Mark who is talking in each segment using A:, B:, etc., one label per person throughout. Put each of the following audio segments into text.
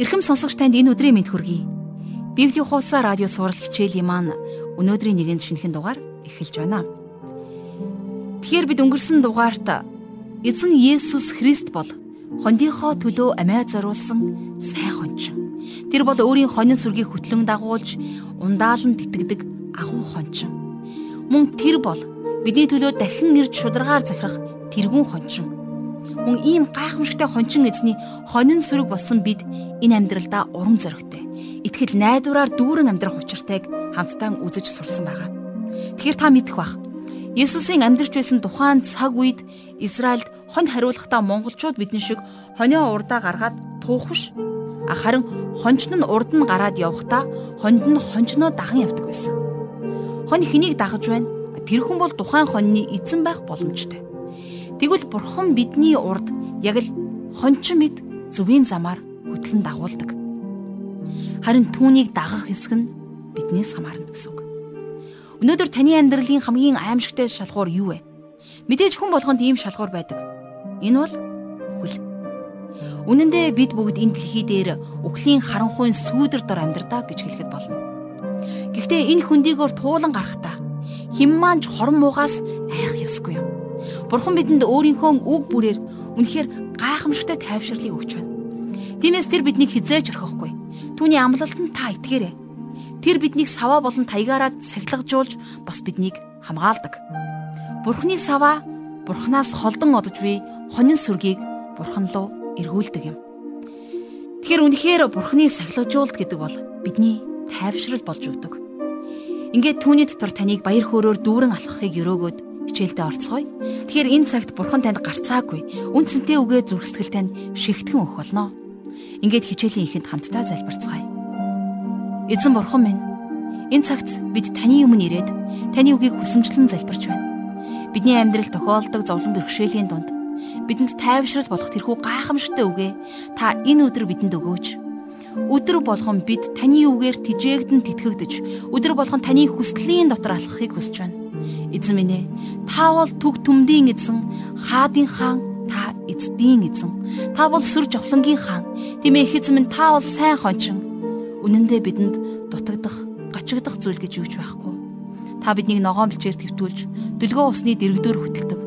A: Ирхэм сонсогч танд энэ өдрийн мэд хүргэе. Библийн хуудас радио сурал хичээлийн маань өнөөдрийн нэгэн шинэхэн дугаар эхэлж байна. Тэгэхээр бид өнгөрсөн дугаарт эзэн Есүс Христ бол хондийнхоо төлөө амиа зориулсан сайн хончин. Тэр бол өөрийн хонин сүргийг хөтлөн дагуулж ундаалan титгэдэг агуу хончин. Мөн тэр бол бидний төлөө дахин ирж шударгаар захирах тэрүүн хончин мөн ийм гайхамшигтай хончин эзний хонин сүрэг болсон бид энэ амьдралдаа урам зоригтой. Итгэл найдвараар дүүрэн амьдрах учиртайг хамтдаа үзэж сурсан байгаа. Тэгэхээр та мэдэх бах. Есүсийн амьдарч байсан тухайн цаг үед Израильд хонь хариулахдаа монголчууд бидний шиг хонио урдаа гаргаад туох биш. Харин хончин нь урд нь гараад явхдаа хонд нь хончноо даган явдаг байсан. Хонь хэнийг дагаж байна? Тэр хүн бол тухайн хоньны эзэн байх боломжтой. Тэгвэл бурхан бидний урд яг л хончин мэд зүвийн замаар хөтлөн дагуулдаг. Харин түүнийг дагах хэсэг нь биднээс хамаарна гэсэн үг. Өнөөдөр таны амьдралын хамгийн аимшигтай шалгуур юу вэ? Мэдээж хүн болгонд ийм шалгуур байдаг. Энэ бол үхэл. Үнэн дээр бид бүгд энэ дэлхий дээр үхлийн харанхуйн сүүдэр дор амьдрдаа гэж хэлэхэд болно. Гэхдээ энэ хөндийгөөр туулан гарахдаа хэн маань ч хорон муугаас айх ёсгүй юм. Бурхан бидэнд өөрийнхөө үг бүрээр үнэхээр гайхамшигтай тайвширлыг өгч байна. Тиймээс тэр биднийг хизээж орхихгүй. Түүний амлалтанд та итгээрэй. Тэр биднийг саваа болон таягаараа сахилгажуулж бас биднийг хамгаалдаг. Бурхны саваа Бурханаас холдон одож буй хонин сүргийг Бурхан руу эргүүлдэг юм. Тэгэхээр үнэхээр Бурхны сахилгажуулт гэдэг бол бидний тайвшрал болж өгдөг. Ингээд түүний дотор таныг баяр хөөрөөр дүүрэн алхахыг өрөөгөөд хичээлдээ орцгоё. Тэгэхээр энэ цагт бурхан танд гарцаагүй. Үнцэнтэй үгээ зүрхсэтгэл тань шигтгэн өгөх болно. Ингээд хичээлийн ихэнд хамтдаа залбирцгаая. Эзэн бурхан минь энэ цагт бид таны өмнө ирээд таны үгийг хүсэмжлэн залбирч байна. Бидний амьдрал тохиолдог зовлон бэрхшээлийн дунд бидэнд тайвшрал болох тэрхүү гайхамшигтай үгээ та энэ өдөр бидэнд өгөөч. Өдөр болгон бид таны үгээр тижээгдэн тэтгэгдэж, өдөр болгон таны хүслийн дотор алхахыг хүсэж байна. Эзэн минь ээ, та бол төг төмдийн эзэн, хаадын хаан, та эцдийн эзэн. Та бол сүр жавхлангийн хаан. Тийм ээ, эзэн минь та бол сайн хончин. Үнэн дээр бидэнд дутагдах, гачигдах зүйл гэж юуч байхгүй. Та биднийг ногоон бэлчээр твтүүлж, дөлгөө усны дэрэгдээр хөтэлдэг.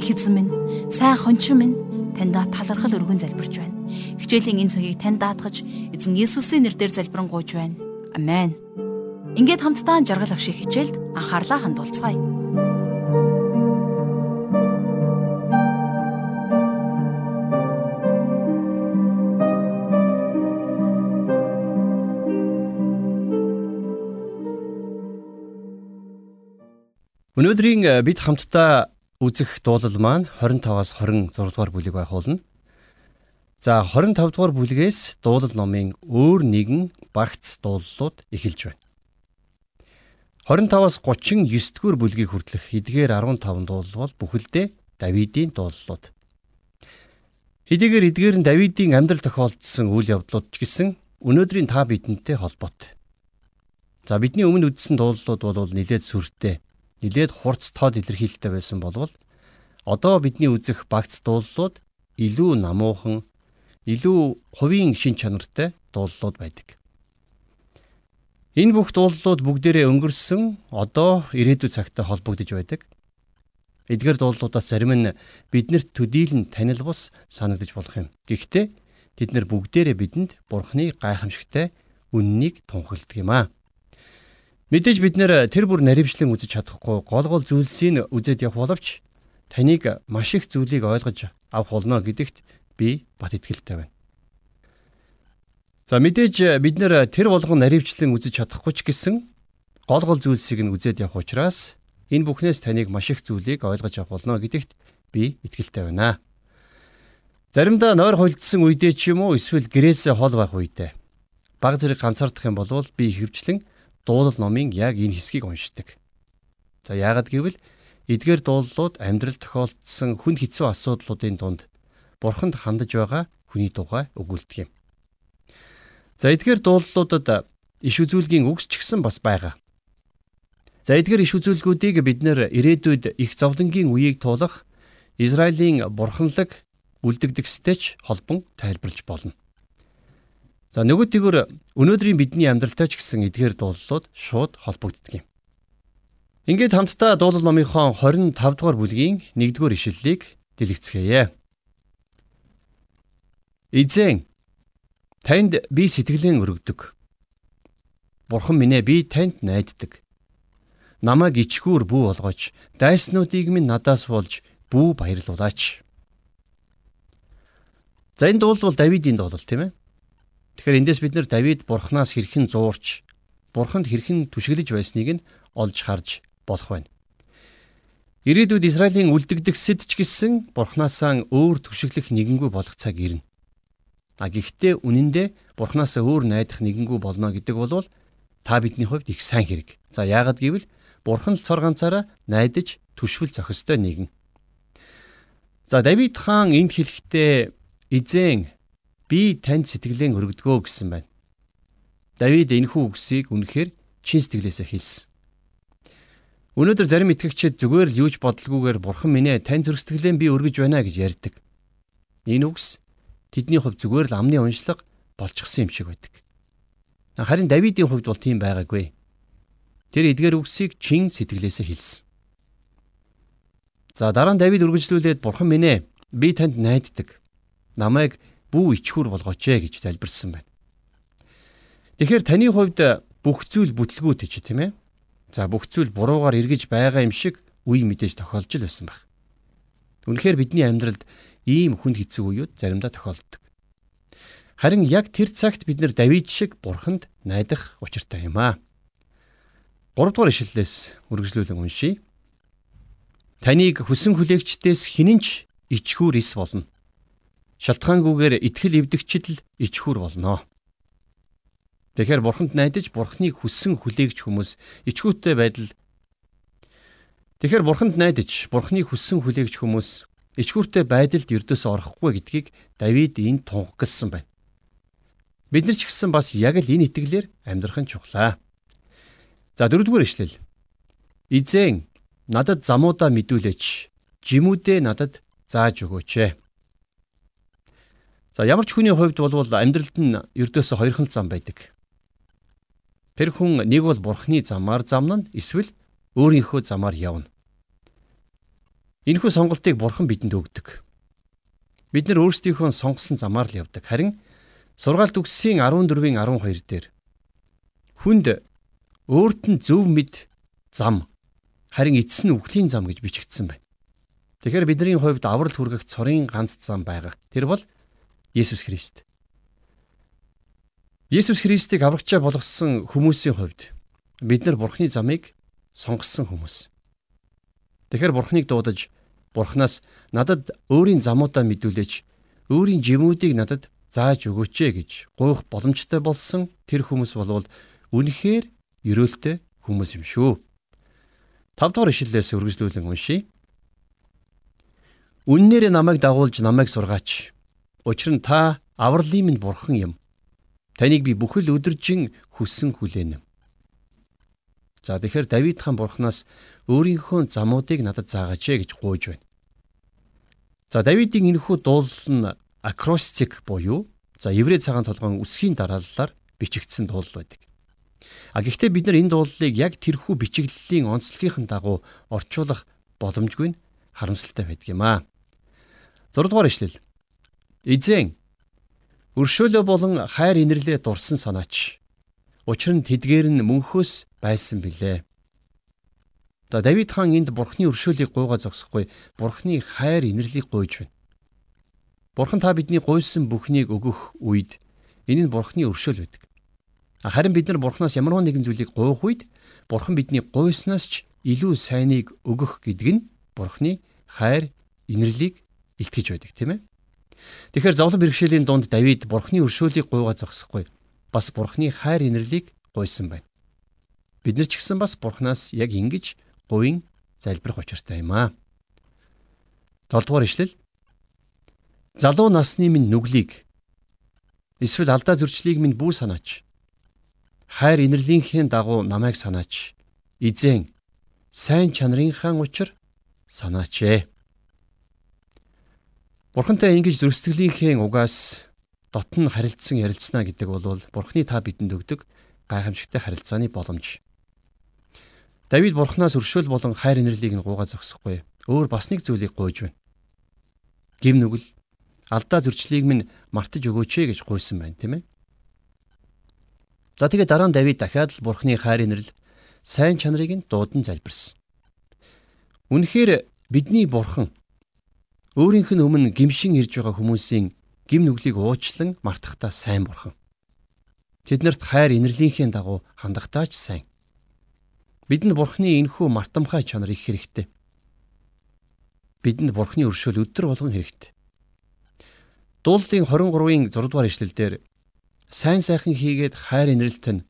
A: Эзэн минь, сайн хончин минь таньда талархал өргөн залбирч байна. Хичээлийн энэ цагийг тань даатгаж, эзэн Есүсийн нэрээр залбирanгуйж байна. Амен. Ингээд хамтдаа жаргал ах шиг хичээлд анхаарлаа хандуулцгаая.
B: Өнөөдрийн э, бид хамтдаа үзэх дуулал маань 25-аас 26 дугаар бүлэг байх болно. За 25 дугаар бүлгээс дуулал номын өөр нэгэн багц дууллууд эхэлж байна. 25-аас 39 дугаар бүлгийг хүртэлх эдгээр 15 дуулал бол бүхэлдээ Давидын дууллууд. Хэдийгээр эдгээр нь Давидын амьдрал тохиолдсон үйл явдлууд ч гэсэн өнөөдрийн та бидэнтэй холбоотой. За бидний өмнө үздсэн дууллууд бол нэлээд сүртэй, нэлээд хурц тод илэрхийлэлтэй байсан болвол одоо бидний үзэх багц дууллууд илүү намуухан, илүү хувийн шин чанартай дууллууд байдаг. Энэ бүх дууллууд бүгдээрээ өнгөрсөн одоо ирээдүйн цагтай холбогдож байдаг. Эдгээр дууллуудаас зарим нь биднэрт төдийлөн танил бус санагдаж болох юм. Гэхдээ тэд нар бүгдээрээ бидэнд Бурхны гайхамшигтай үннийг тунхагладаг юм аа. Мэдээж бид нэр тэр бүр наривчлан үзэж чадахгүй гол гол зүйлсийг үзээд явах боловч таныг маш их зүйлийг ойлгож авах болно гэдэгт би бат итгэлтэй байна. За мэдээж э, бид нэр тэр болгон наривчлан үзэж чадахгүй ч гэсэн гол гол зүйлсийг нь үзээд явах учраас энэ бүхнээс таныг маш их зүйлийг ойлгож авах болно гэдэгт би итгэлтэй байна. Заримдаа нойр холдсон үедээ ч юм уу эсвэл гэрээсээ хол байх үедээ баг зэрэг ганцаардах юм бол би хөвчлэн дуулал номын яг энэ хэсгийг уншдаг. За яагаад гэвэл эдгээр дуулууд амьдрал тохиолдсон хүн хэцүү асуудлуудын дунд бурханд хандаж байгаа хүний тухай өгүүлдэг юм. За эдгээр дуулуудад иш үзүүлгийн үгс ч гэсэн бас байгаа. За эдгээр иш үзүүлгүүдийг бид нэр ирээдүйд их зовлонгийн үеийг туулах Израилийн бурханлаг үлдэгдэхстэй ч холбон тайлбарлаж болно. За нөгөө тэгүр өнөөдрийн бидний амьдралтай ч гэсэн эдгээр дуулууд шууд холбогддог юм. Ингээд хамтдаа дуулал номынхон 25 дугаар бүлгийн 1-р ишлэлийг дэлгэцгээе. Эзэн танд би сэтгэлэн өргөдөг. Бурхан минь ээ би танд найддаг. Намайг ичгүүр бүү болгооч, дайснуудыг минь надаас болж бүү баярлуулаач. За энэ дуул бол Давидын дуул тийм ээ. Тэгэхээр эндээс бид нэр Давид бурхнаас хэрхэн зуурч, бурханд хэрхэн түшиглэж байсныг нь олж харж болох байна. Ирээдүйд Израилийн үлдэгдэхсэд ч гэсэн бурхнаасаа өөр түшиглэх нэгэнгүй болох цаг ирнэ. А гэхдээ үнэндээ бурхнаасаа өөр найдах нэгэнгүй болно гэдэг бол та бидний хувьд их сайн хэрэг. За яагаад гэвэл бурхан л цор ганцаараа найдаж түшвэл зохистой нэгэн. За Давид хаан энд хэлэхдээ эзэн би танд сэтгэлээ өргөдгөө гэсэн байна. Давид энэхүү үгсийг үнэхээр чин сэтгэлээсээ хэлсэн. Өнөөдөр зарим итгэгчид зүгээр л юуж бодлгүйгээр бурхан минь ээ тань зүрх сэтгэлээ би өргөж байна гэж ярьдаг. Энэ үгс тэдний хувьд зүгээр л амны уншлага болчихсон юм шиг байдаг. Харин Давидын хувьд бол тийм байгаагүй. Тэр эдгээр үгсийг чин сэтгэлээсээ хэлсэн. За дараа нь Давид үргэлжлүүлээд бурхан минь ээ би танд найддаг. Намайг бүү ичхүр болгооч ээ гэж залбирсан байна. Тэгэхээр таны хувьд бүх зүйл бүтлгүүтэй ч тийм ээ. За бүх зүйл буруугаар эргэж байгаа юм шиг үе мэдээж тохиолж л байсан баг. Үнэхээр бидний амьдралд ийм хүн хэцүү үеуд заримдаа тохиолддог. Харин яг тэр цагт бид нэр Давид шиг бурханд найдах учиртай юм аа. 3 дугаар ишлэлээс үргэлжлүүлэн уншийе. Таныг хүсэн хүлээгчдээс хинэнч ичхүүр ис болно. Шалтгаангүйгээр итгэл эвдэгчд л ичхүүр болно. Тэгэхээр бурханд найдаж бурхныг хүссэн хүлээгч хүмүүс ичхүүртэй байдал Тэгэхээр бурханд найдаж бурхныг хүссэн хүлээгч хүмүүс ичхүүртэй байдалд ердөөс орохгүй гэдгийг Давид энд тунхагласан байна. Бид нар ч гэсэн бас яг л энэ итгэлээр амьдрах нь чухлаа. За дөрөвдүгээр ишлэл. Изэн надад замуудаа мэдүүлээч. Жимүүдээ надад зааж өгөөч. За ямар ч хүний хувьд бол амьдралд нь ердөөсөө хоёрхан зам байдаг. Тэр хүн нэг бол бурхны замаар замнана эсвэл өөрийнхөө замаар явна. Энэхүү сонголтыг бурхан бидэнд өгдөг. Бид нар өөрсдийнхөө сонгосон замаар л явдаг. Харин сургаалт үгсийн 14-ийн 12 дээр хүнд өөрт нь зөв мэд зам харин эцэс нь үхлийн зам гэж бичигдсэн байна. Тэгэхээр бидний хувьд аврал хүргэх цорын ганц зам байгаа. Тэр бол Есүс Христ. Есүс Христийг аврагчаа болгосон хүмүүсийн хувьд бид нар Бурхны замыг сонгосон хүмүүс. Тэгэхэр Бурхныг дуудаж Бурханаас надад өөрийн замуудаа мэдүүлээч, өөрийн жимүүдийг надад зааж өгөөч ээ гэж гуйх боломжтой болсон тэр хүмүүс болвол үнэхээр ерөөлтэй хүмүүс юм шүү. 5 дугаар ишлэлээс үргэлжлүүлэн уншийе. Үннээр намайг дагуулж намайг сургаач. Учир нь та авралын минь бурхан юм. Таныг би бүхэл өдөржин хүссэн хүлээнэ. За тэгэхээр Давид хаан бурхнаас өөрийнхөө замуудыг надад заагаач ээ гэж гуйж байна. За Давидын энэхүү дуулал нь акростик буюу за еврей цагаан толгойн үсгийн дарааллаар бичигдсэн дуулал байдаг. А гэхдээ бид нар энэ дуулалыг яг тэрхүү бичиглэлийн онцлогын дагуу орчуулах боломжгүй нь харамсалтай байдаг юм аа. 6 дугаар ишлэл. Эзэн өршөөлөө болон хайр инэрлээ дурсан санаач. Учир нь тэдгээр нь мөнхөөс байсан билээ. За Давид хаан энд бурхны өршөөлийг гуйгаа зогсохгүй бурхны хайр инэрлийг гуйж байна. Бурхан та бидний гуйсан бүхнийг өгөх үед энэ нь бурхны өршөөл байдаг. Харин бид нар бурхнаас ямар нэгэн зүйлийг гуйх үед бурхан бидний гуйснаас ч илүү сайныг өгөх гэдэг нь бурхны хайр инэрлийг илтгэж байдаг тийм ээ. Тэгэхээр зовлон бэрхшээлийн дунд Давид бурхны өршөөлийг гуйгаа зогсохгүй бас бурхны хайр инэрлийг гуйсан байна. Бид нар ч гэсэн бас Бурханаас яг ингэж гуйн залбирах учиртай юм аа. 7 дугаар ишлэл Залуу насны минь нүглийг эсвэл алдаа зөрчлийг минь бүү санаач. Хайр инэрлийнхээ дагуу намайг санаач. Изэн сайн чанарынхаа учир санаач ээ. Бурхантай ингэж зөрсдгөлийнхээ угаас дотн харилцсан ярилцсна гэдэг бол Бурхны та бидэнд өгдөг гайхамшигтай харилцааны боломж. Давид Бурханаас өршөөл болон хайр инэрлийг нь гуугаа зогсохгүй. Өөр бас нэг зүйлийг гуйж байна. Гим нүгэл алдаа зөрчлийг минь мартаж өгөөч ээ гэж гуйсан байна, тийм ээ. За тэгээ дараа нь Давид дахиад л Бурхны хайр инэрл сайн чанарыг нь дуудан залбирсан. Үнэхээр бидний Бурхан өөрийнх нь өмнө гимшин ирж байгаа хүмүүсийн гим нүглийг уучлан мартахтаа сайн Бурхан. Тэднэрт хайр инэрлийнхээ дагуу хандахтаач сайн. Бидэнд Бурхны энхүү мартамхай чанар их хэрэгтэй. Бидэнд Бурхны өршөөл өдр болгон хэрэгтэй. Дуулалтын 23-ын 6 дугаар ишлэлдэр сайн сайхан хийгээд хайр инрэлт нь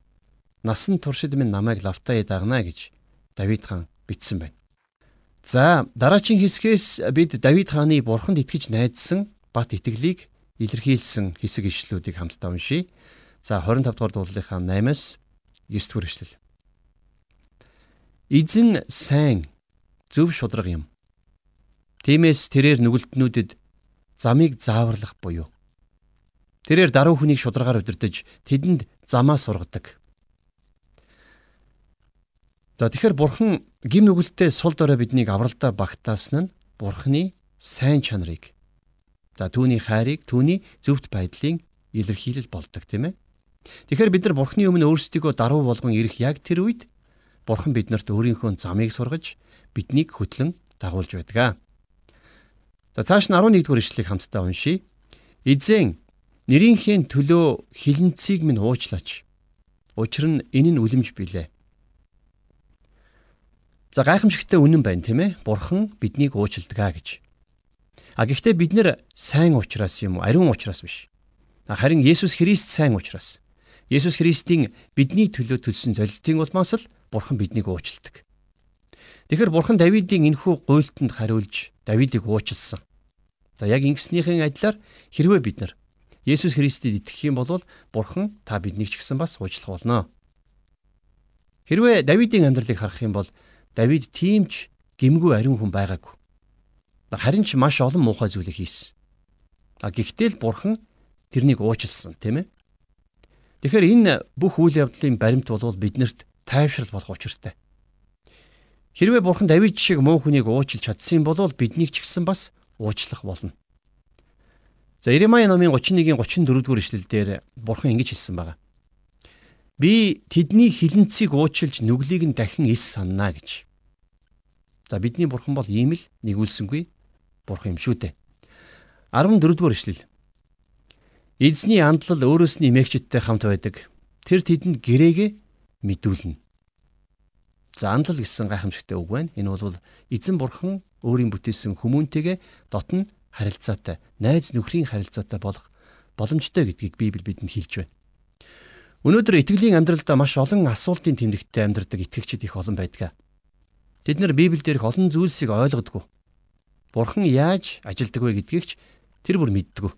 B: насан туршид минь намайг лавтаа дагнаа гэж Давид хаан бичсэн байна. За дараагийн хэсгээс бид Давид хааны бурханд итгэж найдсан бат итгэлийг илэрхийлсэн хэсэг ишлүүдийг хамтдаа уншийе. За 25 дугаар дуулалтынхаа 8-аас 9 дугаар ишлэл. Эзэн сайн зөв шудраг юм. Тиймээс тэрээр нүгэлтнүүдэд замыг зааварлах буюу. Тэрээр даруй хүнийг шударгаар удирдах тэдэнд замаа сургадаг. За тэгэхээр бурхан гим нүгэлтэд сул дорой биднийг авралдаа багтаасан нь бурханы сайн чанарыг за түүний хайрыг түүний зөвхт байдлын илэрхийлэл болдог тийм ээ. Тэгэхээр бид нар бурханы өмнө өөрсдийгөө даруй болгон ирэх яг тэр үед бурхан биднэрт өөрийнхөө замыг сургаж биднийг хөтлөн дагуулж байдаг. За цааш нь 11 дугаар ишлэгийг хамтдаа уншийе. Эзэн нэрийнхээ төлөө хилэнцгийг минь уучлаач. Учир нь энэ нь үлэмж билээ. За гайхамшигтай үнэн байна тийм ээ. Бурхан биднийг уучилдаг гэж. А гэхдээ бид нэр сайн уучраас юм уу? Ариун уучраас биш. Харин Есүс Христ сайн уучраас. Есүс Христийн бидний төлөө төлсөн золилтын улмаас л Бурхан биднийг уучилдаг. Тэгэхээр Бурхан Давидын энхүү гуйлтанд хариулж Давидыг уучлсан. За яг ингэснийхэн адилаар хэрвээ бид нар Есүс Христэд итгэх юм бол Бурхан та биднийг ч гэсэн бас уучлах болно. Хэрвээ Давидын амьдралыг харах юм бол Давид тиймч гимгүү ариун хүн байгаагүй. Харин ч маш олон муухай зүйлийг хийсэн. А гэхдээ л Бурхан тэрнийг уучлсан, тийм ээ. Тэгэхээр энэ бүх үйл явдлын баримт бол биднэрт тайвшрал болох учиртай. Хэрвээ бурхан Давид шиг муу хүнийг уучлж чадсан бол биднийг ч гэсэн бас уучлах болно. За Иремая номын 31-ийн 34 дугаар ишлэлдэр бурхан ингэж хэлсэн байна. Би тэдний хилэнцгийг уучлж нүглийг нь дахин ис саннаа гэж. За бидний бурхан бол ийм л нэгүүлсэнгүй бурхан юм шүү дээ. 14 дугаар ишлэл. Эзний андлал өөрөөс нь эмээгчдтэй хамт байдаг. Тэр тэдэнд гэрээгээ мэдүүлнэ. За анлал гэсэн гайхамшигтай үг байна. Энэ бол эзэн бурхан өөрийн бүтээсэн хүмүүнтэйгээ дотн харилцаатай, найз нөхрийн харилцаатай болох боломжтой гэдгийг Библи бидэнд хэлж байна. Өнөөдөр итгэлийн амьдралдаа маш олон асуултын тэмдэгттэй амьдардаг итгэгчид их олон байдаг. Тэд нар Библиэлд их олон зүйлсийг ойлгодгүй. Бурхан яаж ажилдаг вэ гэдгийг ч тэр бүр мэддэггүй.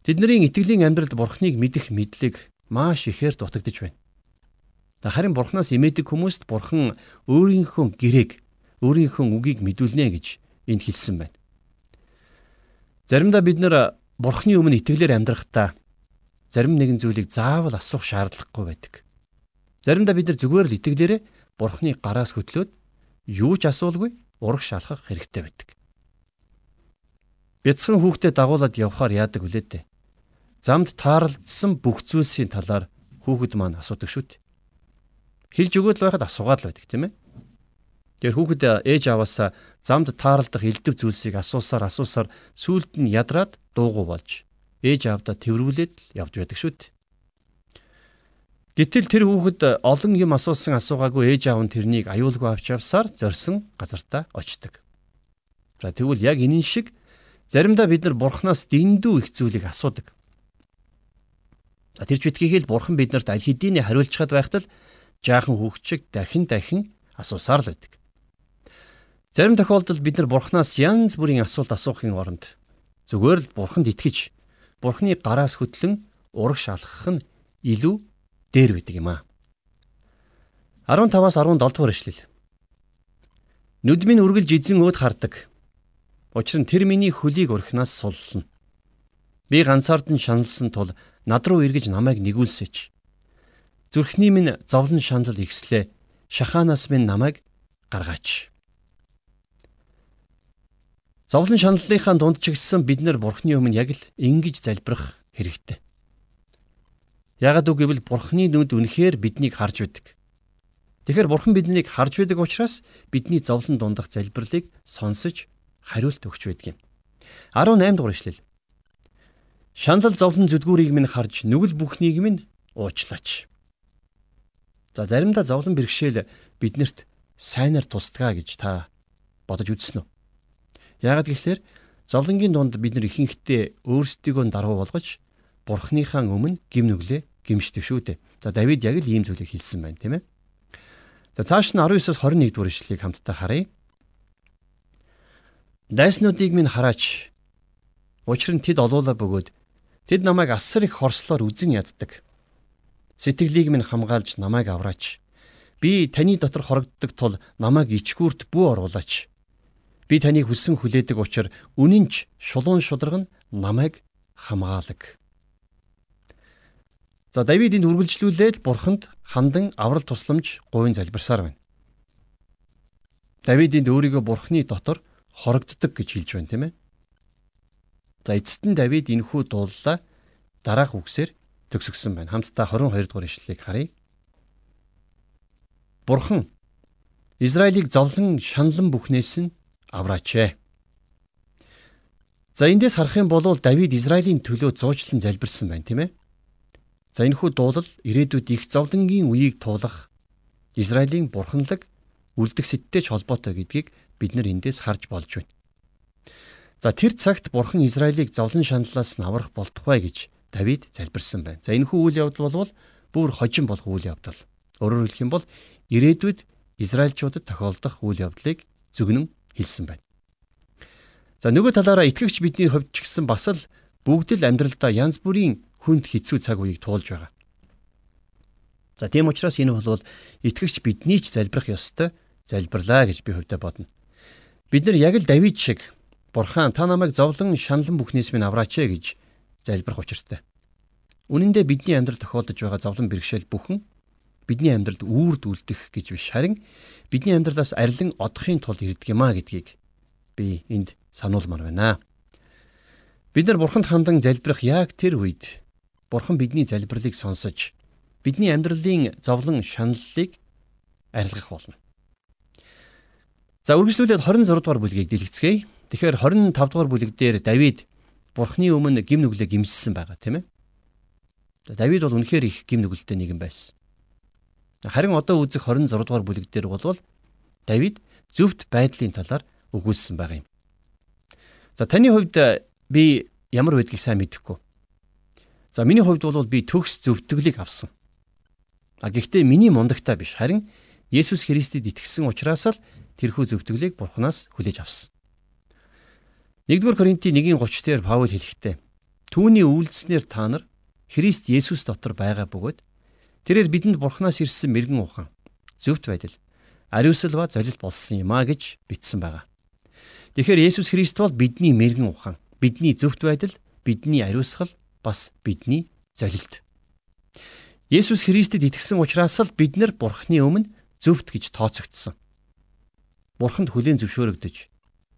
B: Тэдний итгэлийн амьдралд Бурханыг мэдэх мэдлэг маш ихээр дутагдж байна. Харин бурхнаас имээдэг хүмүүст бурхан өөрийнхөө гэрээг өөрийнхөө үгийг мэдүүлнэ гэж энд хэлсэн байна. Заримдаа бид нэр бурхны өмнө итгэлээр амьдрахдаа зарим нэгэн зүйлийг заавал асуух шаардлагагүй байдаг. Заримдаа бид нар зүгээр л итгэлээрээ бурхны гараас хөтлөөд юу ч асуулгүй ураг шалхах хэрэгтэй байдаг. Бяцхан хүүхдэд дагуулад явхаар яадаг үлээ дээ. Замд таарлдсан бүх зүйлсийн талаар хүүхэд маань асуудаг шүү дээ. Хилж өгөөд л байхад асуугаад л байдаг тийм ээ. Тэгэхээр хүүхэд ээж аваасаа замд тааралдах элдв зүйлсийг асуусаар асуусаар сүулт нь ядраад дуугу болж ээж аавда тэрвүүлээд явж байдаг шүү дээ. Гэтэл тэр хүүхэд олон юм асуусан асуугаагүй ээж аав нь тэрнийг аюулгүй авч явсаар зорсон газартаа очдог. За тэгвэл яг энэ шиг заримдаа бид нар бурхнаас дэндүү их зүйлийг асуудаг. За тэрч битгийхэл бурхан биднэрт аль хэдийн хариулцгаад байхад л жаахан хүүхчиг дахин дахин асуусаар л байдаг. Зарим тохиолдолд бид нар Бурханаас янз бүрийн асуулт асуухын оронд зүгээр л Бурханд итгэж Бурханы гараас хөтлөн урагш алхах нь илүү дээр байдаг юм аа. 15-аас 17 дугаар эшлэл. Нүдмийн үргэлж эзэн өөд хардаг. Учир нь тэр миний хөлийг урхинаас суллана. Би ганцаард нь шаналсан тул над руу эргэж намайг нэгүүлсэч. Зүрхний минь зовлон шанал ихслээ. Шахаанаас минь намайг гаргаач. Зовлон шаналлынхаа дунд ч гэсэн бид нар Бурхны өмнө яг л ингэж залбирах хэрэгтэй. Яагад үг гэвэл Бурхны нүд үнэхээр биднийг харж байдаг. Тэгэхээр Бурхан биднийг харж байдаг учраас бидний зовлон дундах залбирлыг сонсож хариулт өгч байдаг юм. 18 дугаар ишлэл. Шанал зовлон зүдгүүрийг минь харж нүгэл бүхнийг минь уучлаач. За заримдаа зовлон бэрхшээл биднэрт сайнаар тусдгаа гэж та бодож үзсэн үү? Яагаад гэвэл зовлонгийн дунд бид нар ихэнхдээ өөрсдийгөө даруй болгож бурхныхаа өмнө гим нүглээ гимшдэг шүү дээ. За Давид яг л ийм зүйлийг хэлсэн байна, тийм ээ. За цааш нь 19-оос 21 дугаар ишлэгийг хамтдаа харъя. Дайснуудыг минь хараач. Учир нь тэд олуула бөгөөд тэд намайг асар их хорслоор үзен яддаг. Сэтгэлийг минь хамгаалж намайг авраач. Би таны дотор хорогддог тул намайг ичгүүрт бүү оруулаач. Би таныг хүссэн хүлээдэг учраас үнэнч шулуун шударга нь намайг хамгаалаг. За Давидынд үргэлжлүүлээд бурханд хандан аврал тусламж гуйн залбирсаар байна. Давидынд өөрийгөө бурхны дотор хорогддог гэж хэлж байна тийм ээ. За эцэст нь Давид энэхүү дууллаа дараах үгсээр төгсгсөн байна. Хамтдаа 22 дугаар ишлэлийг харъя. Бурхан Израилийг зовлон шаналн бүхнээс нь авраач. За эндээс харах юм бол Давид Израилийн төлөө зуучлан залбирсан байна, тийм ээ. За энэхүү дуулал ирээдүйд их зовлонгийн үеийг туулах Израилийн бурханлаг үлдэх сэттэй ч холбоотой гэдгийг бид нар эндээс харж болж байна. За тэр цагт бурхан Израилийг зовлон шаналлаас нь аврах болтугай гэж Давид залбирсан байна. За энэхүү үйл явдал бол бүр хожим болох үйл явдал. Өөрөөр хэлэх юм бол ирээдүйд Израильчуудад тохиолдох үйл явдлыг зөвгнөн хэлсэн байна. За нөгөө талаараа итгэгч бидний хувьд ч гэсэн бас л бүгд л амьдралдаа янз бүрийн хүнд хэцүү цаг үеийг туулж байгаа. За тийм учраас энэ бол итгэгч бидний ч залбирах ёстой залбирлаа гэж би хувьдаа бодно. Бид нар яг л Давид шиг Бурхан та намайг зовлон шаналн бүхнээс минь авраач ээ гэж залбирах учиртай. Үнэн дээр бидний амьдрал тохиолдож байгаа зовлон бэрхшээл бүхэн бидний амьдралд үүрд үлдэх гэж биш харин бидний амьдралаас арилан одохын тулд ирдэг юм а гэдгийг би энд сануулмаар байна. Бид нар бурханд хандан залбирах яг тэр үед бурхан бидний залбирлыг сонсож бидний амьдралын зовлон шаналлыг арилгах болно. За үргэлжлүүлээд 26 дугаар бүлгийг дэлгэцгээе. Тэгэхээр 25 дугаар бүлэг дээр Давид бурхны өмнө гим нүглээ гимссэн байгаа тийм ээ. Давид бол үнэхээр их гим нүгэлтэй нэгэн байсан. Харин одоо үзэх 26 дугаар бүлэг дээр болвол Давид зөвхт байдлын талаар өгүүлсэн байгаа юм. За таны хувьд э, би ямар байдгийг сайн мэдэхгүй. За миний хувьд бол би төгс зөвтгөлийг авсан. А гэхдээ миний мундагтаа биш харин Есүс Христэд итгэсэн учраас л тэрхүү зөвтгөлийг Бурханаас хүлээж авсан. 1-р Коринтын 1:30 дээр Паул хэлэхдээ түүний үйлдэснээр та нар Христ Есүс дотор байгаа бөгөөд Тэрээр бидэнд бурхнаас ирсэн мэрэгэн ухаан зөвхт байдал ариусл ба золилт болсон юм а гэж бичсэн байгаа. Тэгэхээр Есүс Христ бол бидний мэрэгэн ухаан, бидний зөвхт байдал, бидний ариусгал бас бидний золилт. Есүс Христэд итгэсэн учраас л бид нар Бурхны өмнө зөвхт гэж тооцогдсон. Бурханд хүлээн зөвшөөрөгдөж,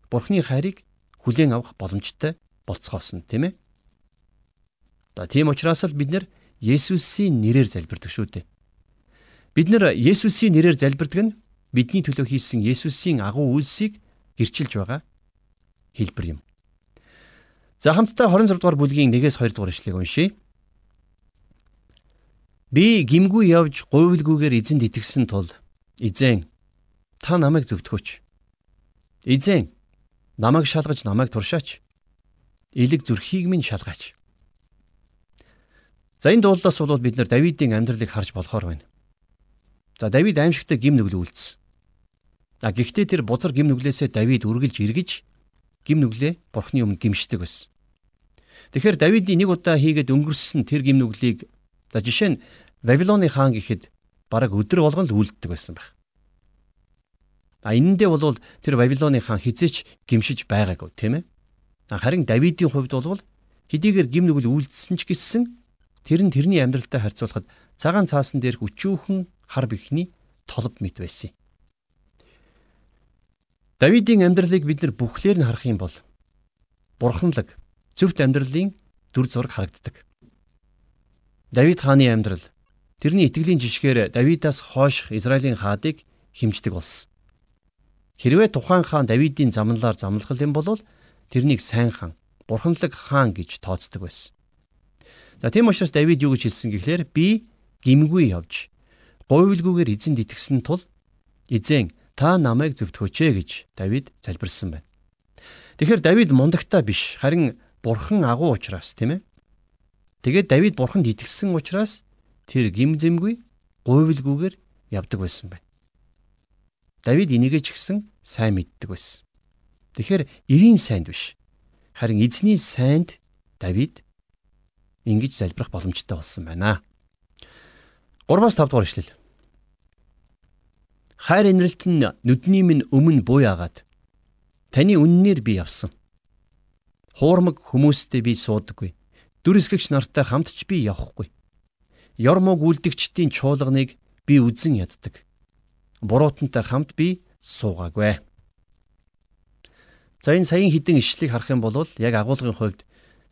B: Бурхны хайрыг хүлээн авах боломжтой болцгоосон, тийм ээ? За тийм учраас л бид нар Есүсийн нэрээр залбирдаг шүү дээ. Бид нэр Есүсийн нэрээр залбирдаг нь бидний төлөө хийсэн Есүсийн агуу үйлсийг гэрчилж байгаа хэлбэр юм. За хамтдаа 26 дугаар бүлгийн 1-ээс 2 дугаар ишлэгийг уншийе. Би гимгүй явж гуйлгүйгээр эзэнд итгэсэн тул эзэн та намайг зөвтгөөч. Эзэн намайг шалгаж намайг туршаач. Илэг зүрхийг минь шалгаач. За энэ дуулаас бол бид нар Давидын амьдралыг харж болохоор байна. За Давид аимшигтай гим нүгэл үйлдсэн. А гэхдээ тэр бузар гим нүглээсээ Давид үргэлж эргэж гим нүглээ бурхны өмнө гимшдэг байсан. Тэгэхээр Давидын нэг удаа хийгээд өнгөрсөн тэр гим нүглийг за жишээ нь Вавилоны хаан гэхэд бараг өдөр болгон л үлддэг байсан байх. А энэндээ бол тэр Вавилоны хаан хизээч гимшиж байгаагүй тийм ээ. Харин Давидын хувьд бол хэдийгээр гим нүгэл үлдсэн ч гэсэн тэр нь тэрний амьдралтай харьцуулахад цагаан цаасан дээрх өчүүхэн хар бихний толб мэт байсан юм. Давидын амьдралыг бид нар бүхлээр нь харах юм бол бурханлаг зөвхт амьдралын дүр зураг харагддаг. Давид хааны амьдрал тэрний итгэлийн жишгээр Давидаас хойших Израилийн хаадыг химждэг болсон. Хэрвээ тухайн хаан Давидын замналаар замлах юм бол тэрнийг сайн хаан, бурханлаг хаан гэж тооцдог байсан. За тийм учраас Давид юу гэж хэлсэн гэхлээр би гимгүй явж гойвлгүйгээр эзэнд итгэсэн тул эзэн та намайг зөвтгөөч ээ гэж Давид залбирсан байна. Тэгэхээр Давид мундагтаа биш харин бурхан агуу учраас тийм ээ. Тэгээд Давид бурханд итгэсэн учраас тэр гимзэмгүй гойвлгүйгээр явдаг байсан байна. Давид энийгээ ч гэсэн сайн мэддэг байсан. Тэгэхээр эрийн сайнд биш. Харин эзний сайнд Давид ингэж залбирах боломжтой болсон байна. 3-5 дугаар ишлэл. Хайр инрэлт нь нүдний минь өмнө буй агаад таны үннээр би явсан. Хуурмаг хүмүүстэй би суудаггүй. Дүрсгэгч нартай хамт ч би явахгүй. Ёрмог үлдэгчдийн чуулганыг би үзен яддаг. Буруутантай хамт би суугаагүй. За энэ саяын хідэн ишлэлийг харах юм бол яг агуулгын хувьд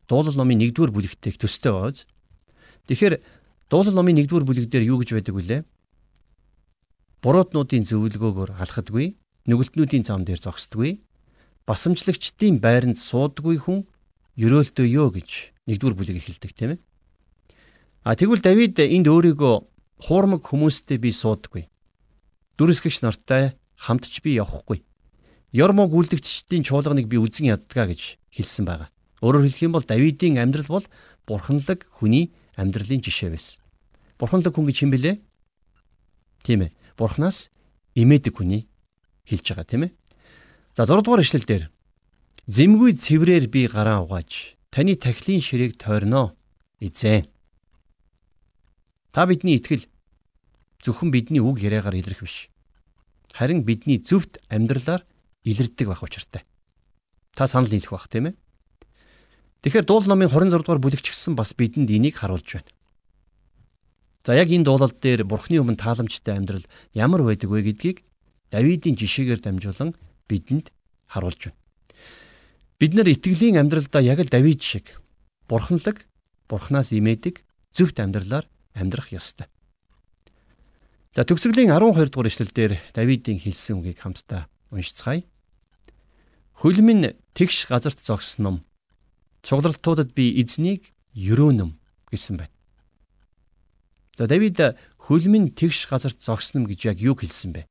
B: дуулал номын 1-р бүлэгтээ их төстэй байгааз. Тэгэхээр дуулал номын 1-р бүлэг дээр юу гэж байдаг вүлээ? буруутнуудын зөвлөгөөгөөр алхадгүй, нүгэлтнүүдийн зам дээр зогсдгүй, басамжлагчдын байранд суудгүй хүн ерөөлтөө ёо гэж нэгдүгээр бүлэг эхэлдэг тийм ээ. А тэгвэл Давид энд өөрийгөө хуурмаг хүмүүстэй би суудаггүй. Дүрсгэгч нартай хамт ч би явахгүй. Ёрмог үлдэгчдийн чуулганыг би үзэн яддгаа гэж хэлсэн байгаа. Өөрөөр хэлэх юм бол Давидын амьдрал бол бурханлаг хүний амьдралын жишээ байсан. Бурханлаг хүн гэж хэм бэлээ? Тийм ээ. Бурханаас имээдэг хүний хэлж байгаа тийм ээ. За 6 дугаар ишлэл дээр зэмгүй цэврээр би гараа угааж таны тахилын ширээг тойрноо эзэн. Та бидний итгэл зөвхөн бидний үг яриагаар илэрх биш. Харин бидний зөвхт амьдралаар илэрдэг байх учиртай. Та санал нийлэх бах тийм ээ. Тэгэхээр дуул номын 26 дугаар бүлэгч гисэн бас бидэнд энийг харуулж байна. За яг энэ дуулал дээр Бурхны өмнө тааламжтай амьдрал ямар байдаг вэ гэдгийг Давидын жишээгээр дамжуулан бидэнд харуулж байна. Бид нар итгэлийн амьдралдаа яг л Давид шиг бурханлаг, бурхнаас имээдэг зөвхт амьдралаар амьдрах ёстой. За төгсгөлийн 12 дугаар ишлэлдэр Давидын хэлсэн үгийг хамтдаа уншицгаая. Хөлмөн тэгш газарт зогсном. Цуглартуудад би эзнийг өрөөнөм гэсэн байна. За Давид хөлмийн тэгш газарт зогсно гэж яг юу хэлсэн бэ?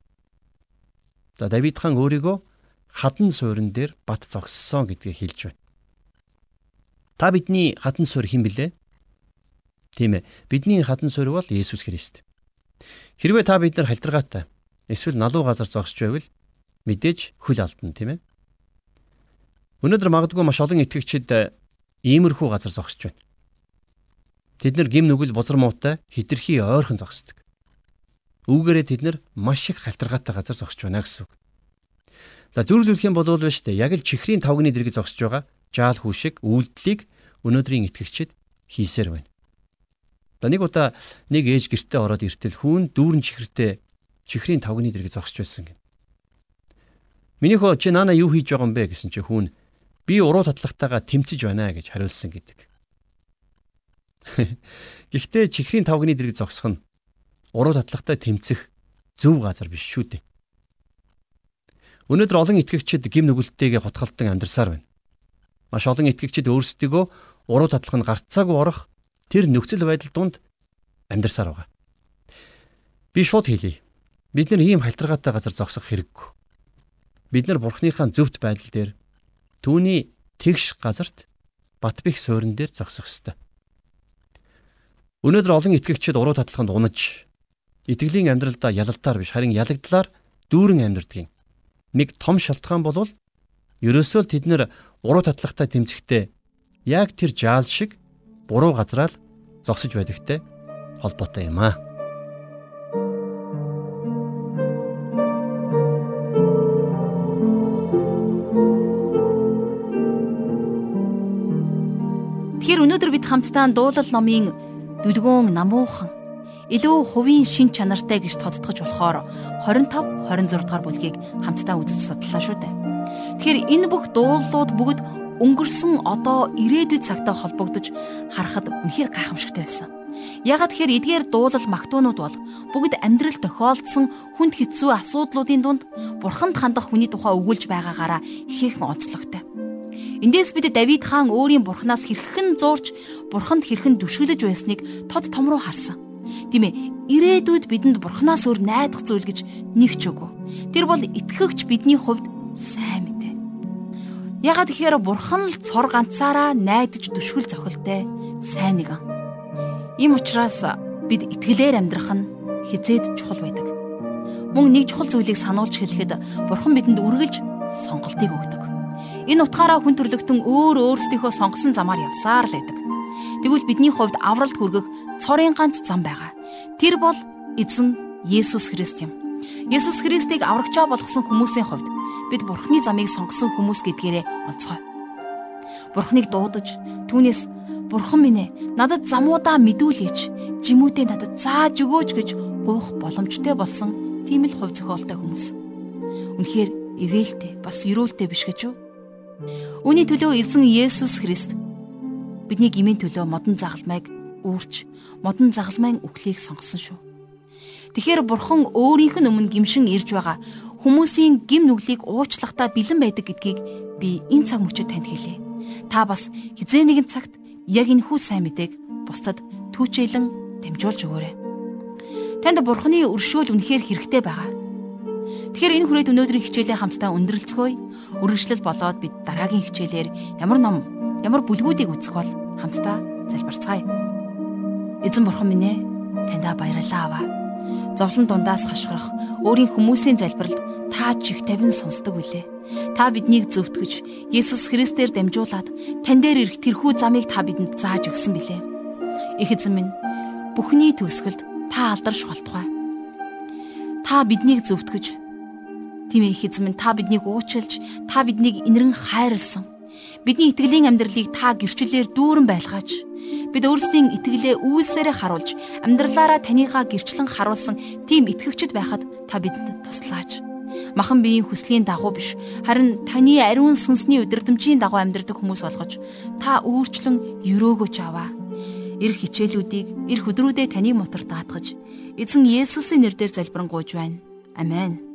B: За Давид хаан өөрийгөө хадан суурин дээр бат зогссон гэдгийг хэлж байна. Та бидний хадан суур хэн блэ? Тийм ээ. Бидний хадан суур бол Есүс Христ. Хэрвээ та бид нар халтргаатай эсвэл налуу газар зогсож байвал мэдээж хөл алдна тийм ээ. Өнөөдөр магадгүй маш олон итгэгчид иймэрхүү газар зогсож байна. Тэд нар гим нүгэл бузар муутай хитрхи ойрхон зогсдог. Үүгээрээ тэд нар маш их халтаргаатай газар зогсож байна гэсэн үг. За зөвлөлөх юм бол биш үү? Яг л чихрийн тавгны дэрэг зогсож байгаа жаал хүү шиг үйлдэлийг өнөөдрийн итгэгчид хийсээр байна. За нэг удаа нэг ээж гэртээ ороод иртэл хүүн дүүрэн чихртээ чихрийн тавгны дэрэг зогсож байсан гин. Минийхөө чи наана юу хийж байгаа юм бэ гэсэн чи хүүн би уруу татлагтайгаа тэмцэж байна гэж хариулсан гэдэг. Гэхдээ чихрийн тавгны дэрэг зогсох нь уруу татлагтай тэмцэх зөв газар биш шүү дээ. Өнөөдөр олон итгэгчид гим нүгэлтэйгээ хутгалтан амьдарсаар байна. Маш олон итгэгчид өөрсдийгөө уруу татлах нь гарцаагүй орох тэр нөхцөл байдал донд амьдарсаар байгаа. Би шууд хэлье. Бид нар ийм халтаргаатай газар зогсох хэрэггүй. Бид нар Бурхныхаа зөвхт байдал дээр түүний тэгш газарт бат бих суурин дээр зогсох ёстой. Өнөөдөр олон итгэгчид уруу татлаханд унаж итгэлийн амьдралдаа ялалтаар биш харин ялагдлаар дүүрэн амьдрдгийг. нэг том шалтгаан бол ерөөсөө тэд нэр уруу татлагтай тэмцэхдээ яг тэр жаал шиг буруу газраа л зогсож байдагтай холбоотой юм аа.
A: Хамтдаа дуулал номын дүлгөөн намуухан илүү хувийн шин чанартай гэж тодтогч болохоор 25 26 дугаар бүлгийг хамтдаа үзэж судлаа шүү дээ. Тэгэхээр энэ бүх дуулууд бүгд өнгөрсөн одоо ирээдүйд цагтай холбогдож харахад үнэхээр гайхамшигтай байсан. Ягаад тэгэхээр эдгээр дуулал магтуунууд бол бүгд амьдрал тохиолдсон хүнд хэцүү асуудлуудын дунд бурханд хандах хүний тухай өгүүлж байгаагаараа ихээхэн онцлогтой. Эндээс бид Давид хаан өөрийн бурхнаас хэрхэн зуурч бурханд хэрхэн дүшгэлж байсныг тод том руу харсан. Тийм ээ, ирээдүйд бидэнд бурхнаас өөр найдах зүйл гэж нэг ч үгүй. Тэр бол итгэгч бидний хувьд сайн мэдээ. Ягаад тэгэхээр бурхан л цор ганцаараа найдаж дүшгэл зохилтой сайн нэгэн. Ийм учраас бид итгэлээр амьдрах нь хизээд чухал байдаг. Мөн нэг чухал зүйлийг сануулж хэлэхэд бурхан бидэнд үргэлж сонголтыг өгдөг. Энэ утгаараа хүн төрлөختөн өөр өөрсдийнхөө сонгосон замаар явсаар л байдаг. Тэгвэл бидний хувьд авралт хүргэх цорын ганц зам байгаа. Тэр бол эзэн Есүс Христ юм. Есүс Христийг аврагчаа болгосон хүмүүсийн хувьд бид Бурхны замыг сонгосон хүмүүс гэдгээрээ онцгой. Бурхныг дуудаж түүнээс Бурхан минь ээ надад замуудаа мэдүүлээч жимүүдээ надад зааж өгөөч гэж гуйх боломжтой болсон тийм л хувь зохиолтой хүмүүс. Үнэхээр ивэлтэй бас эрүүлтэй биш гэж юу? Үүний төлөө эзэн Есүс Христ бидний гмийн төлөө модон загалмайг үүрч модон загалмайн үхлийг сонгосон шүү. Тэгэхэр бурхан өөрийнх нь өмнө гимшин ирж байгаа хүмүүсийн гим нүглийг уучлахтаа бэлэн байдаг гэдгийг би энэ цаг мөчөд танд хэлье. Та бас хизээ нэгэн цагт яг энэ хүү сайн мэдээг бусдад түүчээлэн дамжуулж өгөөрэй. Танд бурханы өршөөл үнэхээр хэрэгтэй байгаа. Тэгэхээр энэ хүрээд өнөөдрийн хичээлээ хамтдаа өндөрлцгөөе. Үргэлжлэл болоод бид дараагийн хичээлээр ямар ном, ямар бүлгүүдийг үзэх бол хамтдаа залбирцгаая. Эзэн бурхан минь ээ, таньда баярлалаа аваа. Зовлон дундаас хашгирах өөрийн хүмүүсийн залбиралд та чих тавин сонсдог үлээ. Та биднийг зөвтгөж, Есүс Христээр дамжуулаад тань дээр ирэх тэрхүү замыг та бидэнд зааж өгсөн билээ. Их эзэн минь, бүхний төгсгөлд та алдарш болтугай. Та биднийг зөвтгөж, Тийм ээ эзэн минь та биднийг уучлж, та биднийг инэрэн хайрлсан. Бидний итгэлийн амьдралыг та гэрчлэлээр дүүрэн байлгаач. Бид өөрсдийн итгэлээ үйлсээрээ харуулж, амьдралаараа танийгаа гэрчлэн харуулсан тийм итгэгчд байхад та бидэнд туслаач. Махан биеийн хүслийн дагуу биш, харин таны ариун сүнсний удирдамжийн дагуу амьдрэх хүмүүс болгож, та өөрчлөн өрөөгөөч аваа. Ирэх хичээлүүдийг, ирэх өдрүүдэд таны мотор даатгаж, эзэн Есүсийн нэрээр залбирanгуйж байна. Амен.